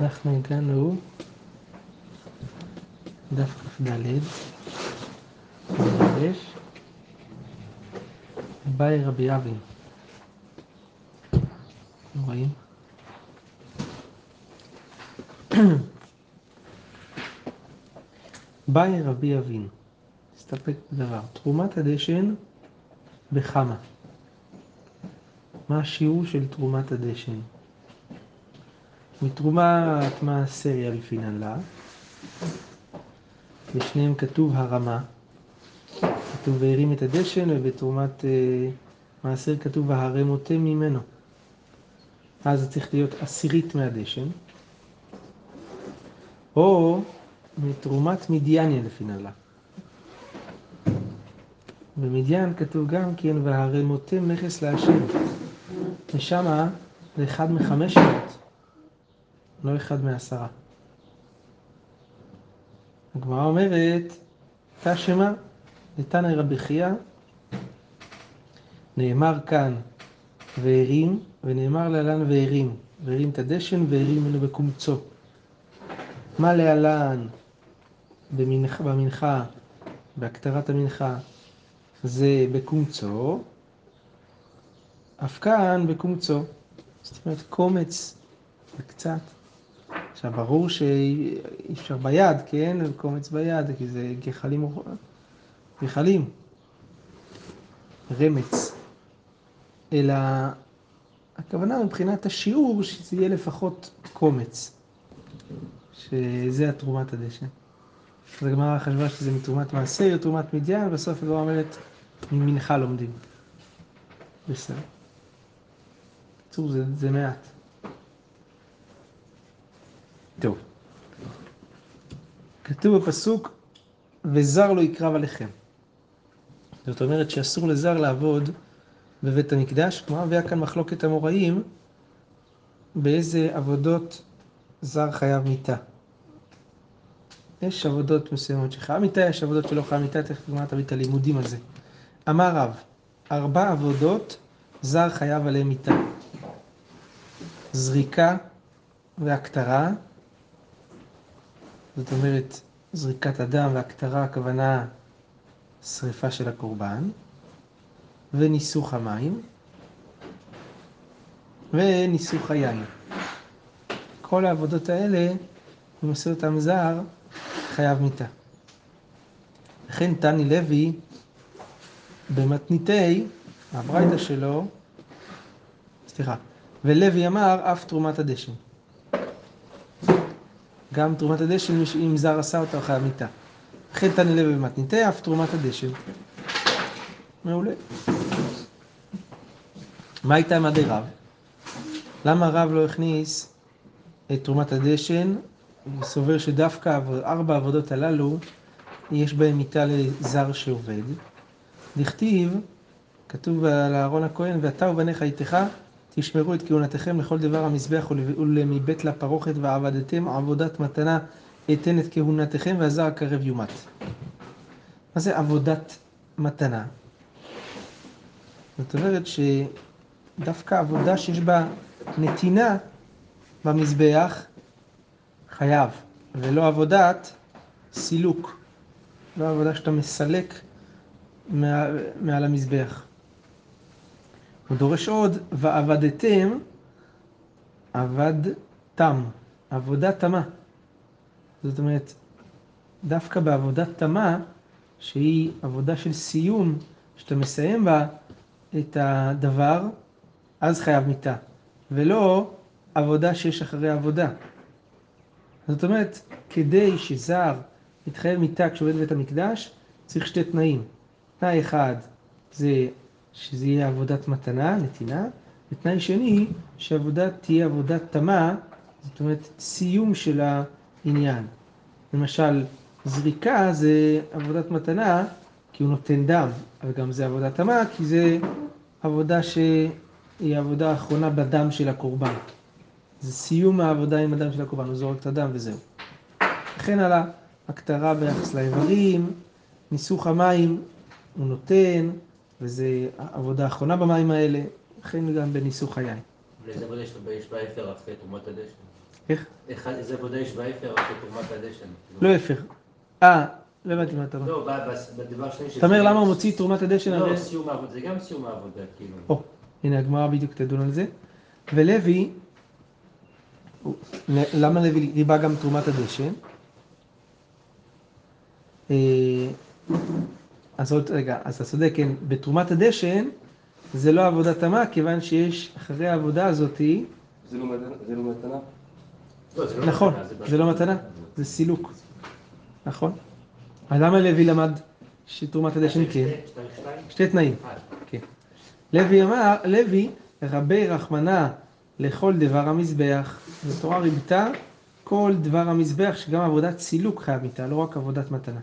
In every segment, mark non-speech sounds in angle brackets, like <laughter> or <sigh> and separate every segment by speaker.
Speaker 1: אנחנו הגענו דף כ"ד, יש באי רבי אבין. רואים? באי רבי אבין, נסתפק בדבר, תרומת הדשן בכמה. מה השיעור של תרומת הדשן? מתרומת מעשריה לפינן לה, בשניהם כתוב הרמה, כתוב והרים את הדשן, ובתרומת אה, מעשר כתוב והרמותם ממנו. אז זה צריך להיות עשירית מהדשן, או מתרומת מדייניה לפינן לה. במדיין כתוב גם כן והרמותם נכס להשם. ושמה זה אחד מחמש מאות, לא אחד מעשרה. הגמרא אומרת, תא שמה, נתנא רבי חייא, נאמר כאן והרים, ונאמר להלן והרים, והרים את הדשן והרים ממנו בקומצו. מה להלן במנחה, במנחה, בהקטרת המנחה, זה בקומצו, אף כאן בקומצו, זאת אומרת קומץ וקצת. עכשיו ברור שאי אפשר ביד, כן? קומץ ביד, כי זה גחלים, גחלים, רמץ. אלא הכוונה מבחינת השיעור שזה יהיה לפחות קומץ, שזה התרומת הדשן. אז הגמרא חשבה שזה מתרומת מעשר, תרומת מדיין, ובסוף הגמרא אומרת, ממנחה לומדים. בסדר. בקיצור, זה, זה מעט. טוב. כתוב בפסוק, וזר לא יקרב עליכם. זאת אומרת שאסור לזר לעבוד בבית המקדש, כלומר, והיה כאן מחלוקת המוראים, באיזה עבודות זר חייב מיתה. יש עבודות מסוימות שחייב מיתה, יש עבודות שלא חייב מיתה, תכף נגמר תביא את הלימודים על זה. אמר רב, ארבע עבודות זר חייב עליהם מיתה. זריקה והקטרה, זאת אומרת, זריקת הדם והקטרה, הכוונה שריפה של הקורבן, וניסוך המים, וניסוך היין. כל העבודות האלה, אם עושה אותם זר, חייב מיתה. לכן תני לוי, במתניתי, הברייתא שלו, סליחה, ולוי אמר אף תרומת הדשן. גם תרומת הדשן, אם זר עשה אותה, חייב מיתה. לכן תני לוי במתניתי, אף תרומת הדשן. מעולה. מה הייתה מדי רב? למה רב לא הכניס את תרומת הדשן? הוא סובר שדווקא ארבע העבודות הללו, יש בהם מיתה לזר שעובד. דכתיב, כתוב על אהרון הכהן, ואתה ובניך איתך תשמרו את כהונתכם לכל דבר המזבח ולמבית לפרוכת ועבדתם עבודת מתנה אתן את כהונתכם והזר הקרב יומת. מה זה עבודת מתנה? זאת אומרת שדווקא עבודה שיש בה נתינה במזבח חייב, ולא עבודת סילוק, לא עבודה שאתה מסלק מעל, המזבח. הוא דורש עוד, ועבדתם, עבד תם, עבודה תמה. זאת אומרת, דווקא בעבודת תמה, שהיא עבודה של סיום, שאתה מסיים בה את הדבר, אז חייב מיתה, ולא עבודה שיש אחרי עבודה. זאת אומרת, כדי שזר יתחייב מיתה כשעובד בית המקדש, צריך שתי תנאים. תנאי אחד זה שזה יהיה עבודת מתנה, נתינה, ותנאי שני, שעבודה תהיה עבודת תמה, זאת אומרת סיום של העניין. למשל, זריקה זה עבודת מתנה כי הוא נותן דם, אבל גם זה עבודת תמה כי זה עבודה שהיא העבודה האחרונה בדם של הקורבן. זה סיום העבודה עם הדם של הקורבן, הוא זורק את הדם וזהו. וכן על ההקטרה ביחס לאיברים, ניסוך המים הוא נותן, וזו עבודה אחרונה במים האלה, וכן גם בניסוך היין.
Speaker 2: לאיזה עבודה יש באפר אחרי תרומת הדשן?
Speaker 1: איך?
Speaker 2: איזה עבודה יש באפר אחרי תרומת הדשן?
Speaker 1: לא אפר. אה, לא הבנתי מה אתה אומר.
Speaker 2: לא, בדבר השני
Speaker 1: אתה אומר למה הוא מוציא תרומת הדשן?
Speaker 2: לא, סיום העבודה, זה גם סיום העבודה, כאילו.
Speaker 1: או, הנה הגמרא בדיוק תדון על זה. ולוי, למה לוי ריבה גם תרומת הדשן? אה, אז עוד רגע, אז אתה צודק, כן, בתרומת הדשן זה לא עבודת תמה, כיוון שיש אחרי העבודה הזאתי,
Speaker 3: זה לא מתנה? לא?
Speaker 2: לא, זה לא
Speaker 1: נכון,
Speaker 2: מתנה,
Speaker 1: זה לא מתנה, זה סילוק, נכון? אז למה לוי למד שתרומת הדשן כן? שתי תנאים.
Speaker 2: אחד.
Speaker 1: כן. לוי אמר, לוי, רבי רחמנה לכל דבר המזבח. התורה ריבתה כל דבר המזבח, שגם עבודת סילוק חייב איתה, לא רק עבודת מתנה.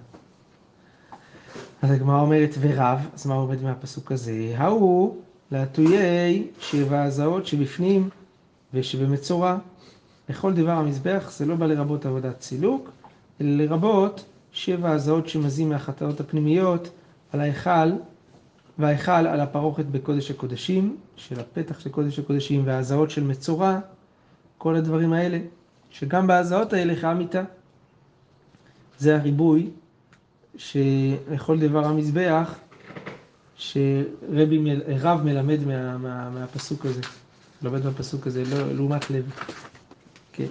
Speaker 1: אז הגמרא אומרת, ורב, אז מה עובד מהפסוק הזה? ההוא להטויי שבע הזעות שבפנים ושבמצורע. לכל דבר המזבח זה לא בא לרבות עבודת סילוק, אלא לרבות שבע הזעות שמזים מהחטאות הפנימיות על ההיכל וההיכל על הפרוכת בקודש הקודשים, של הפתח של קודש הקודשים וההזעות של מצורע, כל הדברים האלה, שגם בהזעות האלה חייב מיתה. זה הריבוי שלכל דבר המזבח, שרבי, רב מלמד מה, מה, מהפסוק הזה, לומד מהפסוק הזה, לא, לעומת לוי. כן.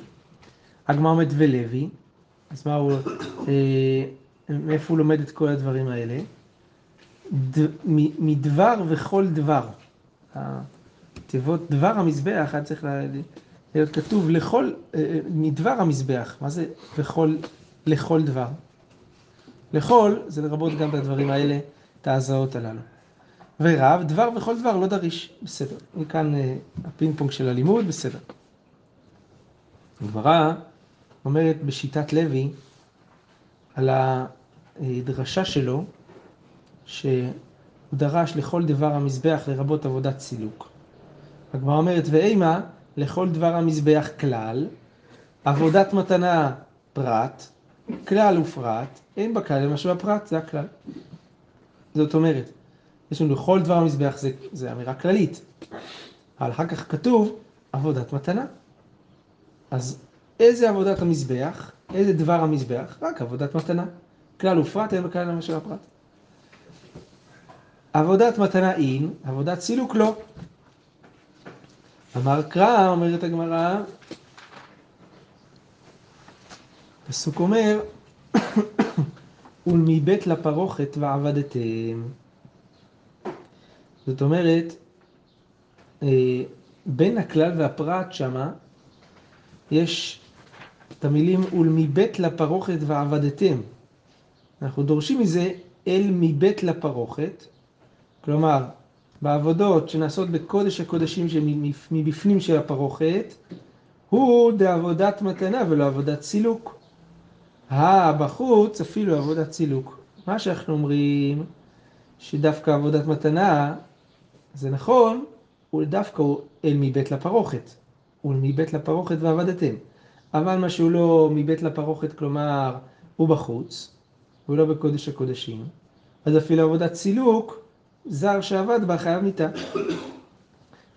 Speaker 1: הגמרא אומרת ולוי, אז מה הוא, אה, מאיפה הוא לומד את כל הדברים האלה? ד, מ- מדבר וכל דבר. התיבות דבר המזבח היה צריך לה- להיות כתוב לכל, אה, אה, מדבר המזבח. מה זה וכל, לכל דבר? לכל זה לרבות גם בדברים האלה, את ההזעות הללו. ורב, דבר וכל דבר לא דריש, בסדר. מכאן אה, הפינג פונג של הלימוד, בסדר. הגמרא אומרת בשיטת לוי על הדרשה שלו, שהוא דרש לכל דבר המזבח לרבות עבודת סילוק. הגמרא אומרת, ואימה לכל דבר המזבח כלל, עבודת מתנה פרט, כלל ופרט, אין בכלל משהו בפרט, זה הכלל. זאת אומרת, יש לנו לכל דבר המזבח, זה, זה אמירה כללית, אבל אחר כך כתוב עבודת מתנה. אז איזה עבודת המזבח, איזה דבר המזבח? רק עבודת מתנה. כלל ופרט, אין בכלל משהו בפרט. עבודת מתנה אין, עבודת סילוק לא. אמר קרא, אומרת הגמרא, פסוק אומר, ולמבית לפרוכת ועבדתם. זאת אומרת, אה, בין הכלל והפרט שמה, יש את המילים ולמבית לפרוכת ועבדתם. אנחנו דורשים מזה אל מבית לפרוכת, כלומר, בעבודות שנעשות בקודש הקודשים שמבפנים של הפרוכת, הוא דעבודת מתנה ולא עבודת סילוק. אה, בחוץ אפילו עבודת סילוק. מה שאנחנו אומרים, שדווקא עבודת מתנה, זה נכון, דווקא אל מבית לפרוכת. הוא מבית לפרוכת ועבדתם. אבל מה שהוא לא מבית לפרוכת, כלומר, הוא בחוץ, הוא לא בקודש הקודשים, אז אפילו עבודת סילוק, זר שעבד בה חייב מיתה.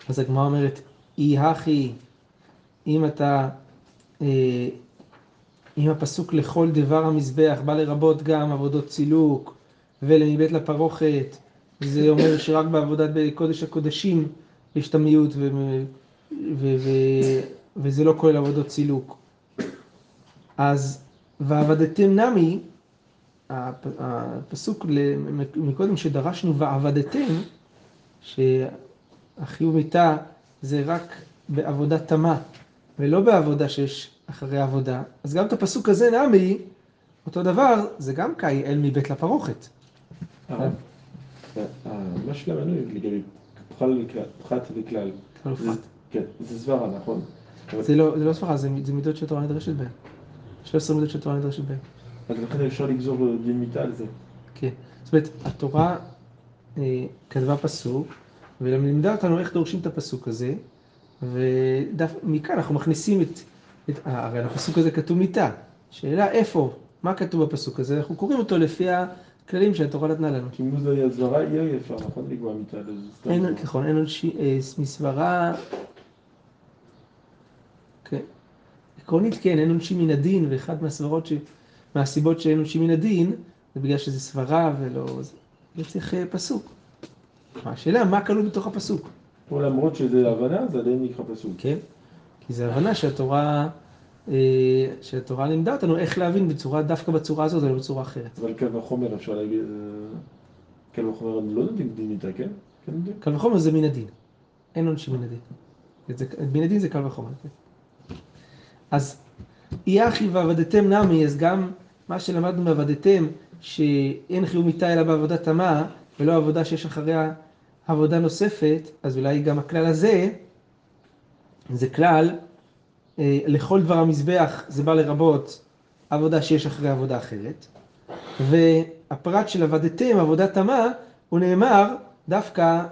Speaker 1: אז הגמרא אומרת, אי הכי, אם אתה, אה, אם הפסוק לכל דבר המזבח בא לרבות גם עבודות סילוק ולמבית לפרוכת, זה אומר שרק בעבודת בקודש הקודשים יש את המיעוט ו, ו, ו, וזה לא כולל עבודות סילוק. אז ועבדתם נמי, הפ- הפסוק מקודם שדרשנו ועבדתם, שהחיוב מיתה זה רק בעבודה תמה, ולא בעבודה שיש אחרי עבודה, אז גם את הפסוק הזה נמי, אותו דבר, זה גם קאי אל מבית לפרוכת.
Speaker 3: הרב, אה, מה שלמדנו לגבי פחת וכלל. כן, זה סברה, נכון?
Speaker 1: זה לא, זה לא סברה, זה, מידות שהתורה נדרשת בהן. 13 מידות שהתורה נדרשת בהן.
Speaker 3: אז לכן אפשר לגזור דין מיתה על זה.
Speaker 1: כן. זאת אומרת, התורה אה, כתבה פסוק, ולימדה אותנו איך דורשים את הפסוק הזה, ומכאן אנחנו מכניסים את, אה, הרי על הפסוק הזה כתוב מיתה. שאלה איפה, מה כתוב בפסוק הזה, אנחנו קוראים אותו לפי הכללים שהתורה נתנה לנו.
Speaker 3: כי אם היה סברה, יהיה אפשר, נכון? לקבוע מיתה על זה. סתם
Speaker 1: אין,
Speaker 3: לא.
Speaker 1: נכון, אין. אה, מסברה, עקרונית כן, אין עונשים מן הדין, ואחת מהסברות ש... מהסיבות שאין עונשים מן הדין, זה בגלל שזה סברה ולא... זה זה צריך אה, פסוק. השאלה, מה כלול בתוך הפסוק?
Speaker 3: למרות שזה הבנה, זה עדיין נקרא פסוק.
Speaker 1: כן? כי זו הבנה שהתורה, אה, שהתורה לימדה אותנו איך להבין בצורה, דווקא בצורה הזאת ולא בצורה אחרת.
Speaker 3: אבל קל וחומר אפשר להגיד, אה, קל וחומר לא יודעים דין איתה, כן? כן.
Speaker 1: קל וחומר זה מן הדין. אין עונשים מן הדין. מן הדין זה קל וחומר. כן. אז אי אחי ועבדתם נמי, אז גם מה שלמדנו בעבדתם, שאין חיוב מיתה אלא בעבודת תמה, ולא עבודה שיש אחריה עבודה נוספת, אז אולי גם הכלל הזה, זה כלל, אה, לכל דבר המזבח זה בא לרבות עבודה שיש אחריה עבודה אחרת. והפרט של עבדתם, עבודת תמה, הוא נאמר דווקא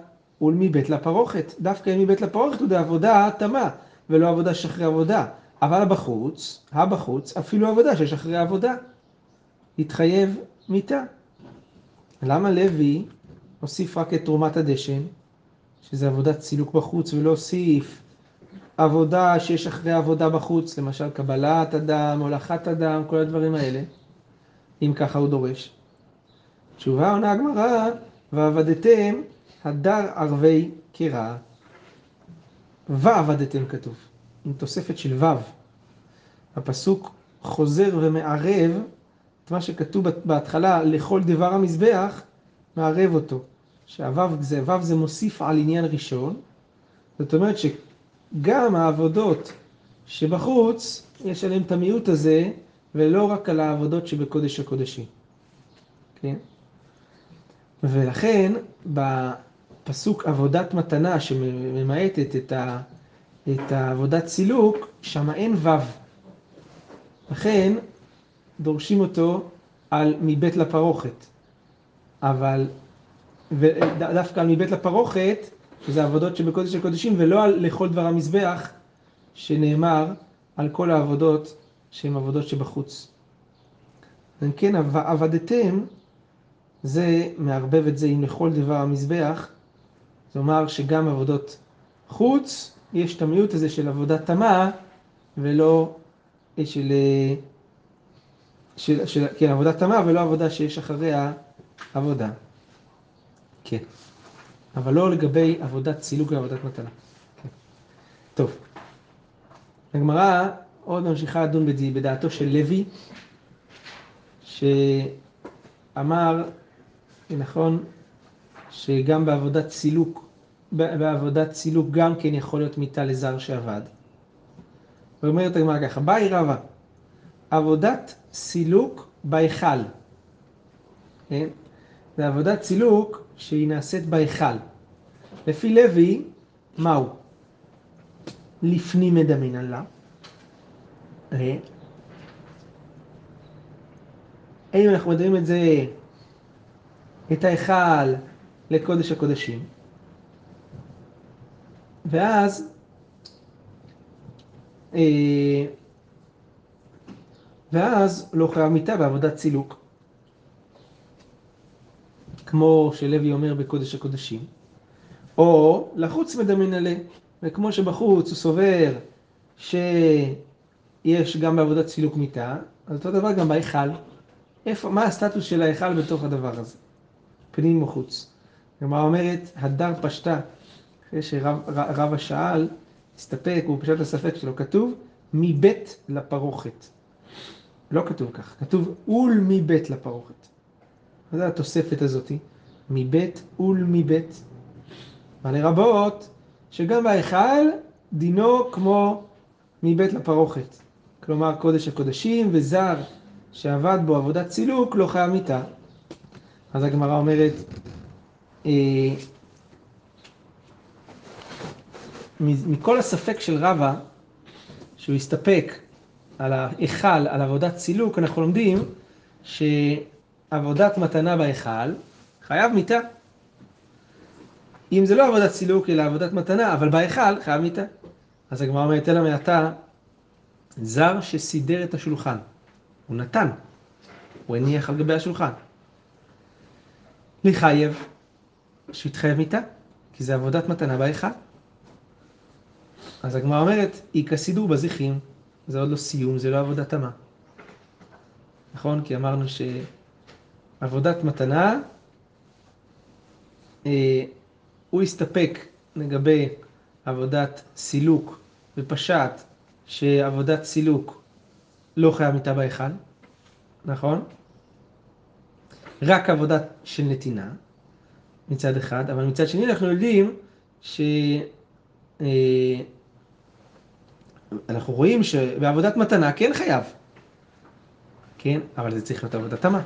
Speaker 1: ולמי בית לפרוכת. דווקא מבית לפרוכת הוא בעבודה תמה, ולא עבודה שאחרי עבודה. אבל בחוץ, הבחוץ, אפילו עבודה שיש אחרי עבודה. התחייב מיתה. למה לוי הוסיף רק את תרומת הדשן, שזה עבודת סילוק בחוץ, ולא הוסיף עבודה שיש אחרי עבודה בחוץ, למשל קבלת אדם, הולכת אדם, כל הדברים האלה, אם ככה הוא דורש. תשובה עונה הגמרא, ועבדתם הדר ערבי קרע. ועבדתם כתוב, עם תוספת של ו'. הפסוק חוזר ומערב את מה שכתוב בהתחלה, לכל דבר המזבח, מערב אותו. שהוו זה, זה מוסיף על עניין ראשון, זאת אומרת שגם העבודות שבחוץ, יש עליהן את המיעוט הזה, ולא רק על העבודות שבקודש הקודשים. כן? ולכן, בפסוק עבודת מתנה שממעטת את, ה, את העבודת סילוק, שם אין וו. לכן, דורשים אותו על מבית לפרוכת. אבל, ודווקא על מבית לפרוכת, שזה עבודות שבקודש הקודשים, ולא על לכל דבר המזבח, שנאמר על כל העבודות שהן עבודות שבחוץ. אם כן, עבדתם, זה מערבב את זה עם לכל דבר המזבח, אומרת שגם עבודות חוץ, יש את המיעוט הזה של עבודת תמה, ולא של, של, של, כן, עבודת תמה, ולא עבודה שיש אחריה עבודה. כן. אבל לא לגבי עבודת סילוק ועבודת מתנה. טוב. הגמרא עוד ממשיכה לדון בדעתו של לוי, שאמר, נכון, שגם בעבודת סילוק, בעבודת סילוק גם כן יכול להיות מיתה לזר שעבד. ואומרת הגמרא ככה, באי רבא, עבודת סילוק בהיכל. כן? זה עבודת סילוק שהיא נעשית בהיכל. לפי לוי, מהו? לפנים מדמינן לה. האם אנחנו מדברים את זה, את ההיכל לקודש הקודשים, ואז אה, ואז לא חייב מיתה בעבודת סילוק. כמו שלוי אומר בקודש הקודשים. או לחוץ מדמין עליה, וכמו שבחוץ הוא סובר שיש גם בעבודת סילוק מיתה, אז אותו דבר גם בהיכל. איפה, מה הסטטוס של ההיכל בתוך הדבר הזה? פנים וחוץ. כלומר אומרת, הדר פשטה, אחרי שרב השאל, הסתפק, הוא פשט הספק שלו, כתוב מבית לפרוכת. לא כתוב כך, כתוב אול מבית לפרוכת. זה התוספת הזאתי? מבית ולמבית. ולרבות שגם בהיכל דינו כמו מבית לפרוכת. כלומר קודש הקודשים וזר שעבד בו עבודת סילוק לא חייב מיתה. אז הגמרא אומרת, אה, מכל הספק של רבא, שהוא הסתפק על ההיכל, על עבודת סילוק, אנחנו לומדים שעבודת מתנה בהיכל חייב מיתה. אם זה לא עבודת סילוק אלא עבודת מתנה, אבל בהיכל חייב מיתה. אז הגמרא אומרת, אלא מעתה, זר שסידר את השולחן, הוא נתן, הוא הניח על גבי השולחן. לחייב, שהתחייב מיתה, כי זה עבודת מתנה בהיכל. אז הגמרא אומרת, איכא סידור בזיחים, זה עוד לא סיום, זה לא עבודת תמה. נכון? כי אמרנו שעבודת מתנה, אה, הוא הסתפק לגבי עבודת סילוק ופשט שעבודת סילוק לא חייב מיטה בהיכל, נכון? רק עבודה של נתינה מצד אחד, אבל מצד שני אנחנו יודעים ש... אה, אנחנו רואים שבעבודת מתנה כן חייב, כן? אבל זה צריך להיות עבודת תמה,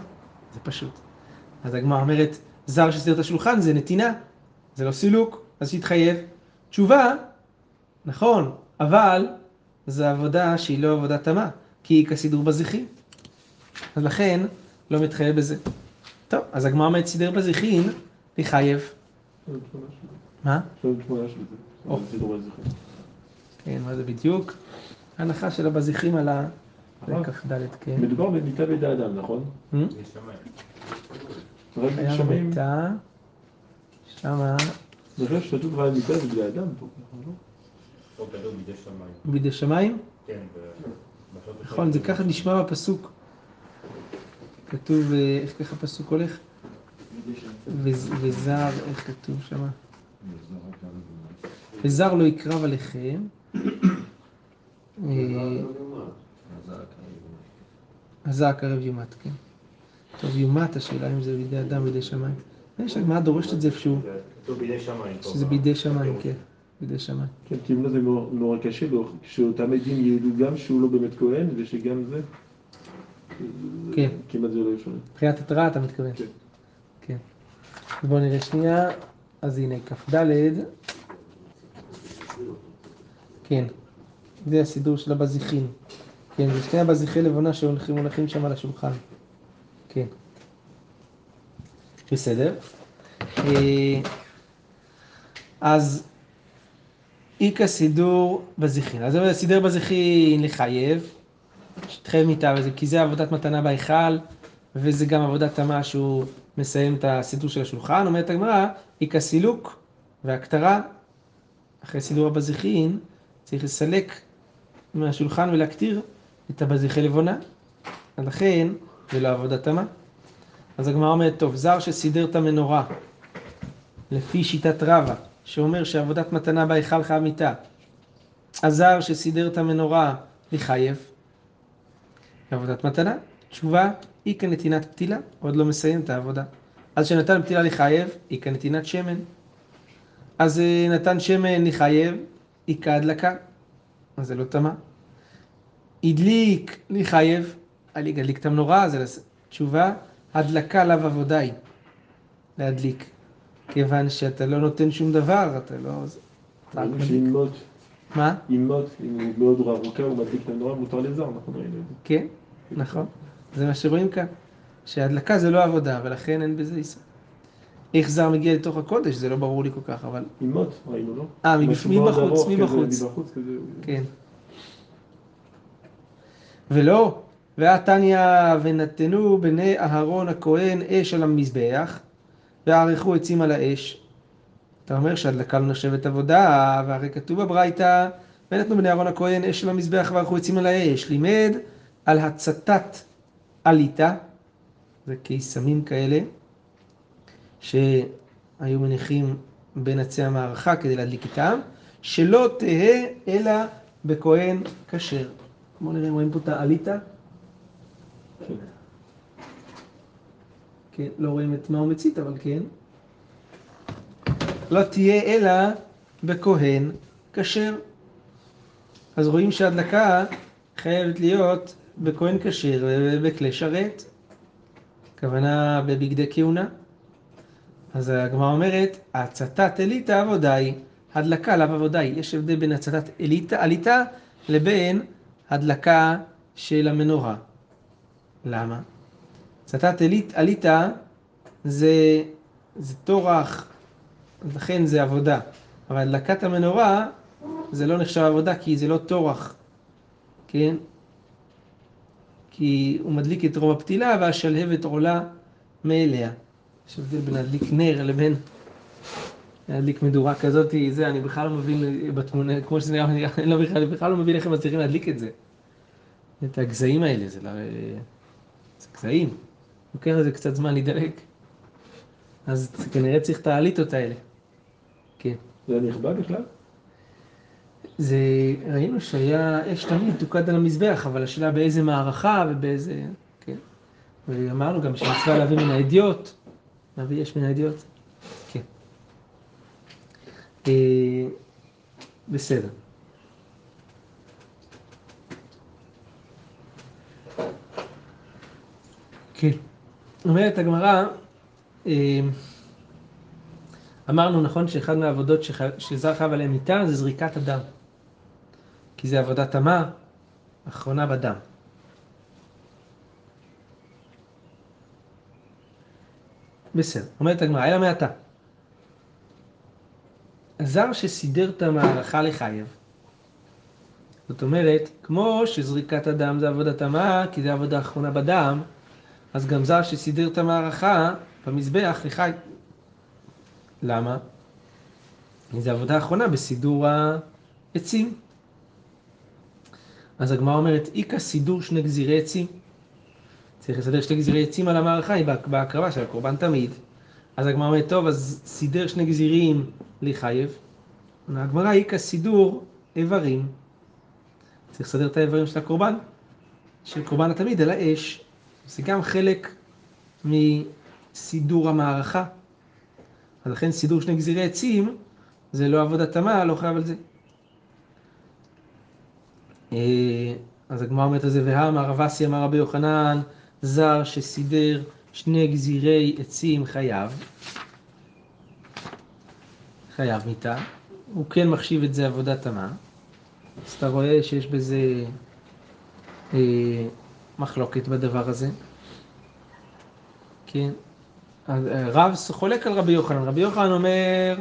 Speaker 1: זה פשוט. אז הגמרא אומרת, זר שסדר את השולחן זה נתינה, זה לא סילוק, אז שיתחייב. תשובה, נכון, אבל זו עבודה שהיא לא עבודה תמה, כי היא כסידור בזיחים. אז לכן, לא מתחייב בזה. טוב, אז הגמרא אומרת סידר בזיחין, לחייב. מה? כן, מה זה בדיוק? הנחה של הבזיחים על ה...
Speaker 3: הרב,
Speaker 1: כ"ד, כן.
Speaker 3: מדובר במיטה בידי אדם, נכון?
Speaker 1: היה במיטה, שמה
Speaker 3: אני חושב שכתוב על מיטה זה בידי אדם פה, נכון? לא?
Speaker 2: בידי שמיים. כן,
Speaker 1: נכון, זה ככה נשמע בפסוק. כתוב, אה, איך ככה הפסוק הולך? וז- וזר, איך כתוב שמה? וזר לא יקרב עליכם. הזר קרב יומת, כן. טוב, יומת, השאלה אם זה בידי אדם, בידי שמיים. יש הגמרא דורשת את זה איפשהו,
Speaker 2: כתוב בידי שמיים.
Speaker 1: שזה בידי שמיים. כן. בידי שמיים.
Speaker 3: כן, כי אם לא זה נורא- קשה לו, כשאותם עדים ידעו גם שהוא לא באמת כהן, ושגם זה,
Speaker 1: כן.
Speaker 3: כמעט זה לא אפשרי.
Speaker 1: מבחינת התראה אתה מתכוון.
Speaker 3: כן.
Speaker 1: כן. בואו נראה שנייה. אז הנה, כ"ד. כן. זה הסידור של הבזיחים. כן, זה שני הבזיחי לבונה שהולכים מונחים שם על השולחן. כן. בסדר. אה, אז איכא סידור בזיחין. אז זה סידר בזיחין לחייב, שתחייב וזה, כי זה עבודת מתנה בהיכל, וזה גם עבודת תמה שהוא מסיים את הסידור של השולחן. אומרת הגמרא, איכא סילוק והכתרה, אחרי סידור הבזיחין, צריך לסלק מהשולחן ולהקטיר את הבזיחי לבונה. אז לכן, זה לא עבודת תמה. אז הגמרא אומרת, טוב, זר שסידר את המנורה, לפי שיטת רבא, שאומר שעבודת מתנה בהיכל חייב מיתה, הזר שסידר את המנורה, לחייב, עבודת מתנה. תשובה, היא כנתינת פתילה, עוד לא מסיים את העבודה. אז שנתן פתילה לחייב, היא כנתינת שמן. אז אה, נתן שמן לחייב, היא כהדלקה. אז זה לא טמא. הדליק לחייב, הדליק, הדליק את המנורה, זה. תשובה, הדלקה לאו עבודה היא, להדליק. כיוון שאתה לא נותן שום דבר, אתה לא... אתה רק מדליק. מה?
Speaker 3: אם מות, אם הוא מאוד ארוכה, הוא מדליק את הנורא, מותר לזר, נכון ראינו את זה.
Speaker 1: כן, נכון. זה מה שרואים כאן. שהדלקה זה לא עבודה, ולכן אין בזה איסור. איך זר מגיע לתוך הקודש, זה לא ברור לי כל כך, אבל...
Speaker 3: עם מות, ראינו, לא?
Speaker 1: אה, מבחוץ.
Speaker 3: מבחוץ.
Speaker 1: כן. ולא, והתניא ונתנו בני אהרון הכהן אש על המזבח, וערכו עצים על האש. אתה אומר שהדלקה לא נחשבת עבודה, והרי כתוב בברייתא, ונתנו בני אהרון הכהן אש על המזבח וערכו עצים על האש. לימד על הצתת עליתה, זה קיסמים כאלה, שהיו מניחים בין עצי המערכה כדי להדליק איתם, שלא תהא אלא בכהן כשר. בואו נראה אם רואים פה את העליתה.
Speaker 3: כן.
Speaker 1: כן, לא רואים את מה הוא מצית, אבל כן. לא תהיה אלא בכהן כשר. אז רואים שההדלקה חייבת להיות בכהן כשר ובכלי שרת. הכוונה בבגדי כהונה. אז הגמרא אומרת, הצתת אליטה עבודה היא, הדלקה לאו עבודה היא. יש הבדל בין הצתת אליטה, עליתה לבין הדלקה של המנורה. למה? הצתת אלית, עליתה זה, זה טורח, לכן זה עבודה. אבל הדלקת המנורה זה לא נחשב עבודה כי זה לא טורח, כן? כי הוא מדליק את רוב הפתילה והשלהבת עולה מאליה. יש הבדל בין להדליק נר לבין להדליק מדורה כזאת, זה, אני בכלל לא מבין בתמונה, כמו שזה נראה, אני לא בכלל, אני בכלל לא מבין איך הם מצליחים להדליק את זה. את הגזעים האלה, זה, לא... זה גזעים. לוקח לזה קצת זמן להידלק. אז כנראה צריך את האליטות האלה. כן.
Speaker 3: זה נכבה בכלל?
Speaker 1: זה, ראינו שהיה אש תמיד תוקד על המזבח, אבל השאלה באיזה מערכה ובאיזה, כן. ואמרנו גם שמצווה להביא מן האדיוט, להביא אש מן האדיוט. אה, בסדר. כן. אומרת הגמרא, אה, אמרנו נכון שאחד מהעבודות שזר חייב עליהן מיתה זה זריקת הדם. כי זה עבודה תמה, אחרונה בדם. בסדר, אומרת הגמרא, אלא מעתה. הזר שסידר את המערכה לחייב. זאת אומרת, כמו שזריקת הדם זה עבודה תמה, כי זה עבודה אחרונה בדם, אז גם זר שסידר את המערכה במזבח לחי. למה? כי זה עבודה אחרונה בסידור העצים. אז הגמרא אומרת, איכא סידור שני גזירי עצים. צריך לסדר שני גזירי עצים על המערכה, היא בהקרבה של הקורבן תמיד. אז הגמרא אומרת, טוב, אז סידר שני גזירים לחייב. הגמרא איכא סידור איברים. צריך לסדר את האיברים של הקורבן, של קורבן התמיד על האש. זה גם חלק מסידור המערכה. אז לכן סידור שני גזירי עצים זה לא עבודה תמה, לא חייב על זה. אה, אז הגמרא אומרת על זה, והאמר רב אסי אמר רבי יוחנן, זר שסידר שני גזירי עצים חייב, חייב מיתה, הוא כן מחשיב את זה עבודה תמה, אז אתה רואה שיש בזה אה, מחלוקת בדבר הזה, כן, אה, רב חולק על רבי יוחנן, רבי יוחנן אומר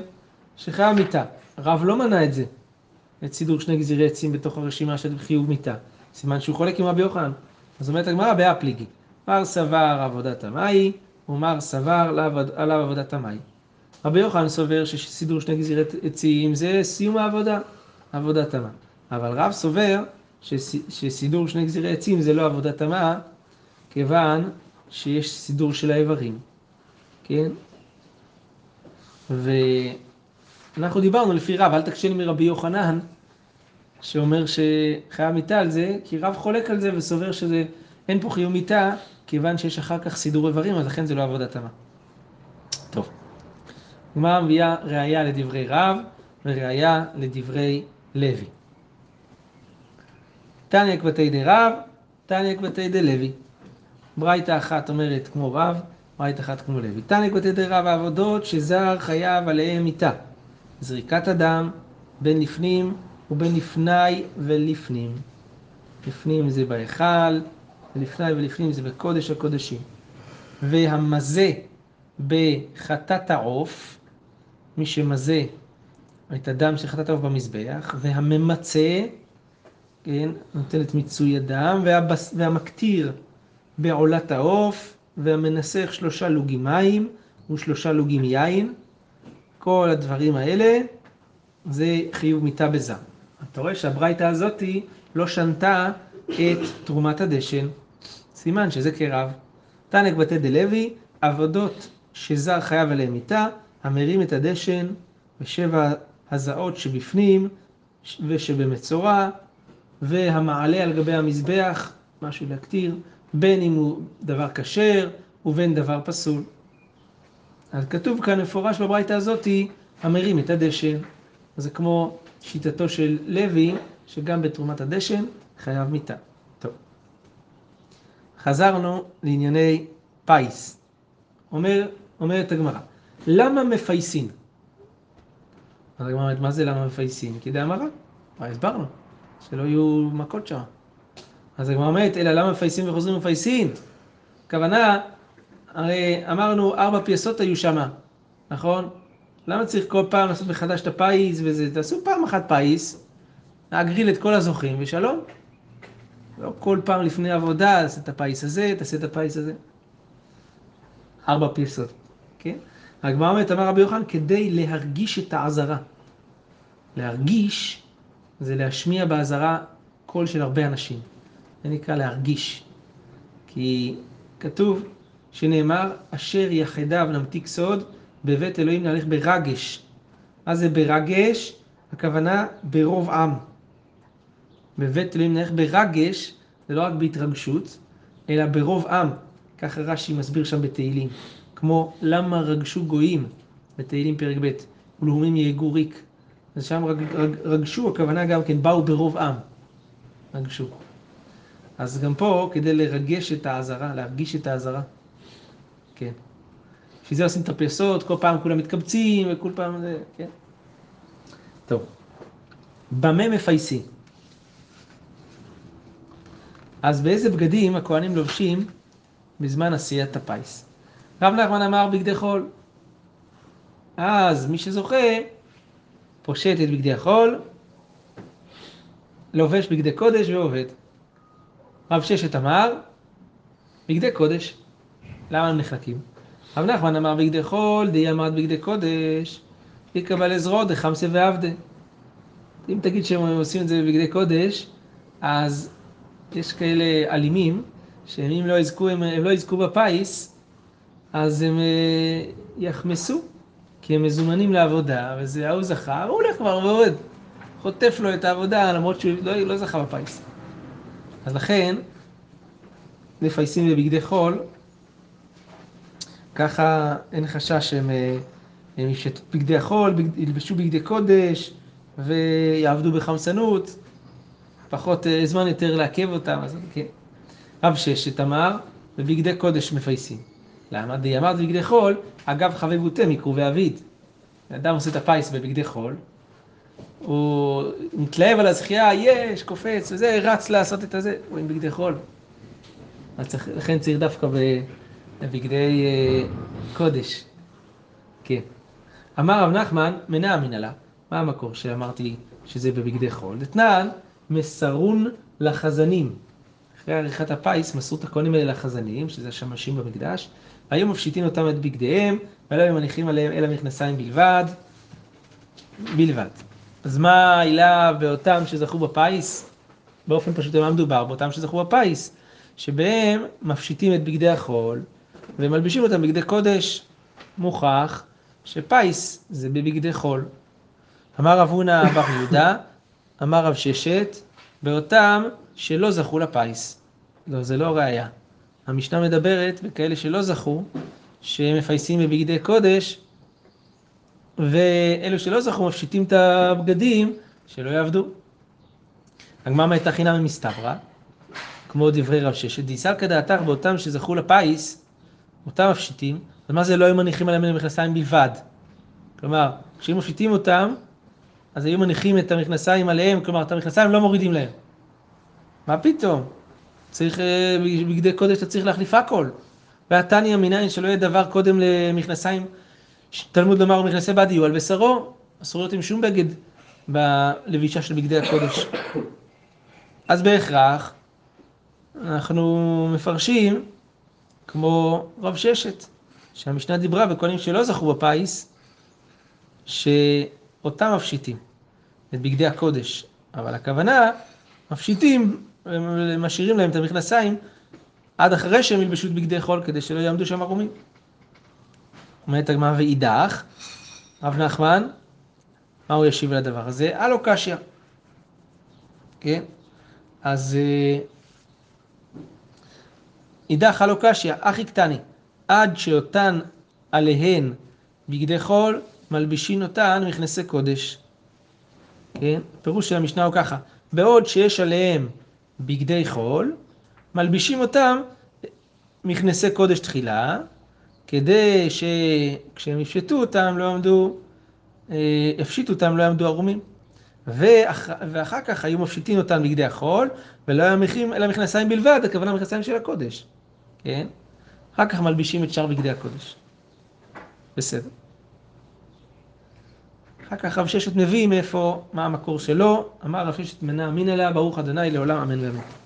Speaker 1: שחייב מיתה, רב לא מנע את זה. את סידור שני גזירי עצים בתוך הרשימה של חיוב מיתה. סימן שהוא חולק עם רבי יוחנן. אז אומרת הגמרא באפליגי. מר סבר עבודת המאי, ומר סבר עליו עבודת המאי. רבי יוחנן סובר שסידור שני גזירי עצים זה סיום העבודה, עבודת המה. אבל רב סובר שסידור שני גזירי עצים זה לא עבודת המה, כיוון שיש סידור של האיברים, כן? ואנחנו דיברנו לפי רב, אל תקשיב מרבי יוחנן, שאומר שחייב מיתה על זה, כי רב חולק על זה וסובר שזה, אין פה חיוב מיתה, כיוון שיש אחר כך סידור איברים, אז לכן זה לא עבודת תמה. טוב. גמרא מביאה ראייה לדברי רב וראייה לדברי לוי. תניאק בתי די רב, תניאק בתי די לוי. ברייתא אחת אומרת כמו רב, ברייתא אחת כמו לוי. תניאק בתי די רב העבודות שזר חייב עליהם מיתה. זריקת הדם בין לפנים ובין לפני ולפנים. לפנים זה בהיכל, ולפני ולפנים זה בקודש הקודשים. והמזה בחטאת העוף, מי שמזה את הדם של חטאת העוף במזבח, והממצה, כן, נותן את מיצוי הדם, והבס, והמקטיר בעולת העוף, והמנסח שלושה לוגים מים ושלושה לוגים יין, כל הדברים האלה זה חיוב מיתה בזם. אתה רואה שהברייתא הזאתי לא שנתה את תרומת הדשן. סימן שזה כרב. תנק בתי דלוי, עבודות שזר חייב עליהם מיתה, המרים את הדשן ושבע הזעות שבפנים ושבמצורע, והמעלה על גבי המזבח, משהו להקטיר, בין אם הוא דבר כשר ובין דבר פסול. אז כתוב כאן מפורש בברייתא הזאתי, המרים את הדשן. זה כמו שיטתו של לוי, שגם בתרומת הדשן חייב מיתה. חזרנו לענייני פיס. אומר, אומרת הגמרא, למה מפייסין? אז הגמרא אומרת, מה זה למה מפייסין? כי דאמרה. מה הסברנו? שלא יהיו מכות שם. אז הגמרא אומרת, אלא למה מפייסין וחוזרים מפייסין? הכוונה, הרי אמרנו, ארבע פייסות היו שמה, נכון? למה צריך כל פעם לעשות מחדש את הפיס וזה? תעשו פעם אחת פיס, להגריל את כל הזוכים ושלום. לא כל פעם לפני עבודה, תעשה את הפיס הזה, תעשה את הפיס הזה. ארבע פיסות, כן? הגמרא אומרת, אמר רבי יוחנן, כדי להרגיש את האזהרה. להרגיש זה להשמיע באזהרה קול של הרבה אנשים. זה נקרא להרגיש. כי כתוב שנאמר, אשר יחדיו נמתיק סוד, בבית אלוהים נהלך ברגש. מה זה ברגש? הכוונה ברוב עם. בבית אלוהים נלך ברגש, זה לא רק בהתרגשות, אלא ברוב עם. ככה רש"י מסביר שם בתהילים. כמו למה רגשו גויים, בתהילים פרק ב', ולאומים יהגו ריק. אז שם רג, רג, רגשו, הכוונה גם כן, באו ברוב עם. רגשו. אז גם פה, כדי לרגש את האזהרה, להרגיש את האזהרה. כן. בשביל זה עושים את הפייסות, כל פעם כולם מתקבצים, וכל פעם זה, כן. טוב. במה מפייסים? אז באיזה בגדים הכהנים לובשים בזמן עשיית הפיס? רב נחמן אמר בגדי חול. אז מי שזוכה, פושט את בגדי החול, לובש בגדי קודש ועובד. רב ששת אמר, בגדי קודש. למה הם נחלקים? רב נחמן אמר בגדי חול, די אמרת בגדי קודש, יקבל עזרו דחמסה ועבדה. אם תגיד שהם עושים את זה בבגדי קודש, אז יש כאלה אלימים, שאם לא יזכו, הם, הם לא יזכו בפיס, אז הם אה, יחמסו, כי הם מזומנים לעבודה, וזה ההוא זכה, הוא הולך כבר ועובד. חוטף לו את העבודה, למרות שהוא לא, לא זכה בפיס. אז לכן, מפייסים בבגדי חול, ככה אין חשש שהם אה, ישתו בגדי החול, ילבשו בגדי קודש ויעבדו בחמסנות, פחות אה, זמן יותר לעכב אותם, אז כן. רב ששת אמר, בבגדי קודש מפייסים. למה? די אמרת בבגדי חול, אגב חבבותם מקרובי אביד. אדם עושה את הפיס בבגדי חול, הוא מתלהב על הזכייה, יש, קופץ וזה, רץ לעשות את הזה, הוא עם בגדי חול. צריך, לכן צריך דווקא בבגדי אה, קודש. כן. אמר רב נחמן, מנע מנהלה. מה המקור שאמרתי שזה בבגדי חול? דתנן, מסרון לחזנים. אחרי עריכת הפיס מסרו את הכהנים האלה לחזנים, שזה השמשים במקדש, והיום מפשיטים אותם את בגדיהם, ולא היו מניחים עליהם אלא מכנסיים בלבד. בלבד. אז מה העילה באותם שזכו בפיס? באופן פשוט מה מדובר? באותם שזכו בפיס, שבהם מפשיטים את בגדי החול ומלבישים אותם בגדי קודש. מוכח שפיס זה בבגדי חול. אמר רב הונא בר יהודה, אמר רב ששת, באותם שלא זכו לפיס. לא, זה לא ראייה. המשנה מדברת בכאלה שלא זכו, שהם מפייסים בבגדי קודש, ואלו שלא זכו מפשיטים את הבגדים, שלא יעבדו. הגמרא הייתה חינם ממסתברא, כמו דברי רב ששת, דיסלקא דעתך באותם שזכו לפיס, אותם מפשיטים, אז מה זה לא היו מניחים עליהם למכנסיים בלבד? כלומר, כשהיו מפשיטים אותם, אז היו מניחים את המכנסיים עליהם, כלומר, את המכנסיים לא מורידים להם. מה פתאום? צריך, אה, בגדי קודש אתה צריך להחליף הכל. והתניא מניין שלא יהיה דבר קודם למכנסיים, תלמוד לומר מכנסי בד יהיו על בשרו, אסור להיות עם שום בגד בלבישה של בגדי הקודש. <coughs> אז בהכרח אנחנו מפרשים כמו רב ששת, שהמשנה דיברה בכהנים שלא זכו בפיס, שאותם מפשיטים את בגדי הקודש, אבל הכוונה, מפשיטים, משאירים להם את המכנסיים עד אחרי שהם ילבשו את בגדי חול כדי שלא יעמדו שם ערומים. אומרת הגמרא ואידך, רב נחמן, מה הוא ישיב על הדבר הזה? הלו קשיא. כן? אז אה, אידך הלו קשיא, אחי קטני, עד שאותן עליהן בגדי חול, מלבישין אותן מכנסי קודש. כן? פירוש של המשנה הוא ככה, בעוד שיש עליהם בגדי חול, מלבישים אותם מכנסי קודש תחילה, כדי שכשהם יפשטו אותם לא יעמדו, אה, יפשיטו אותם לא יעמדו ערומים. ואח, ואחר כך היו מפשיטים אותם בגדי החול, ולא היו מניחים אלא מכנסיים בלבד, הכוונה מכנסיים של הקודש. כן? אחר כך מלבישים את שאר בגדי הקודש. בסדר. אחר כך רב ששת מביא מאיפה, מה המקור שלו, אמר רב ששת מנה אמין אליה, ברוך ה' לעולם אמן ואמן.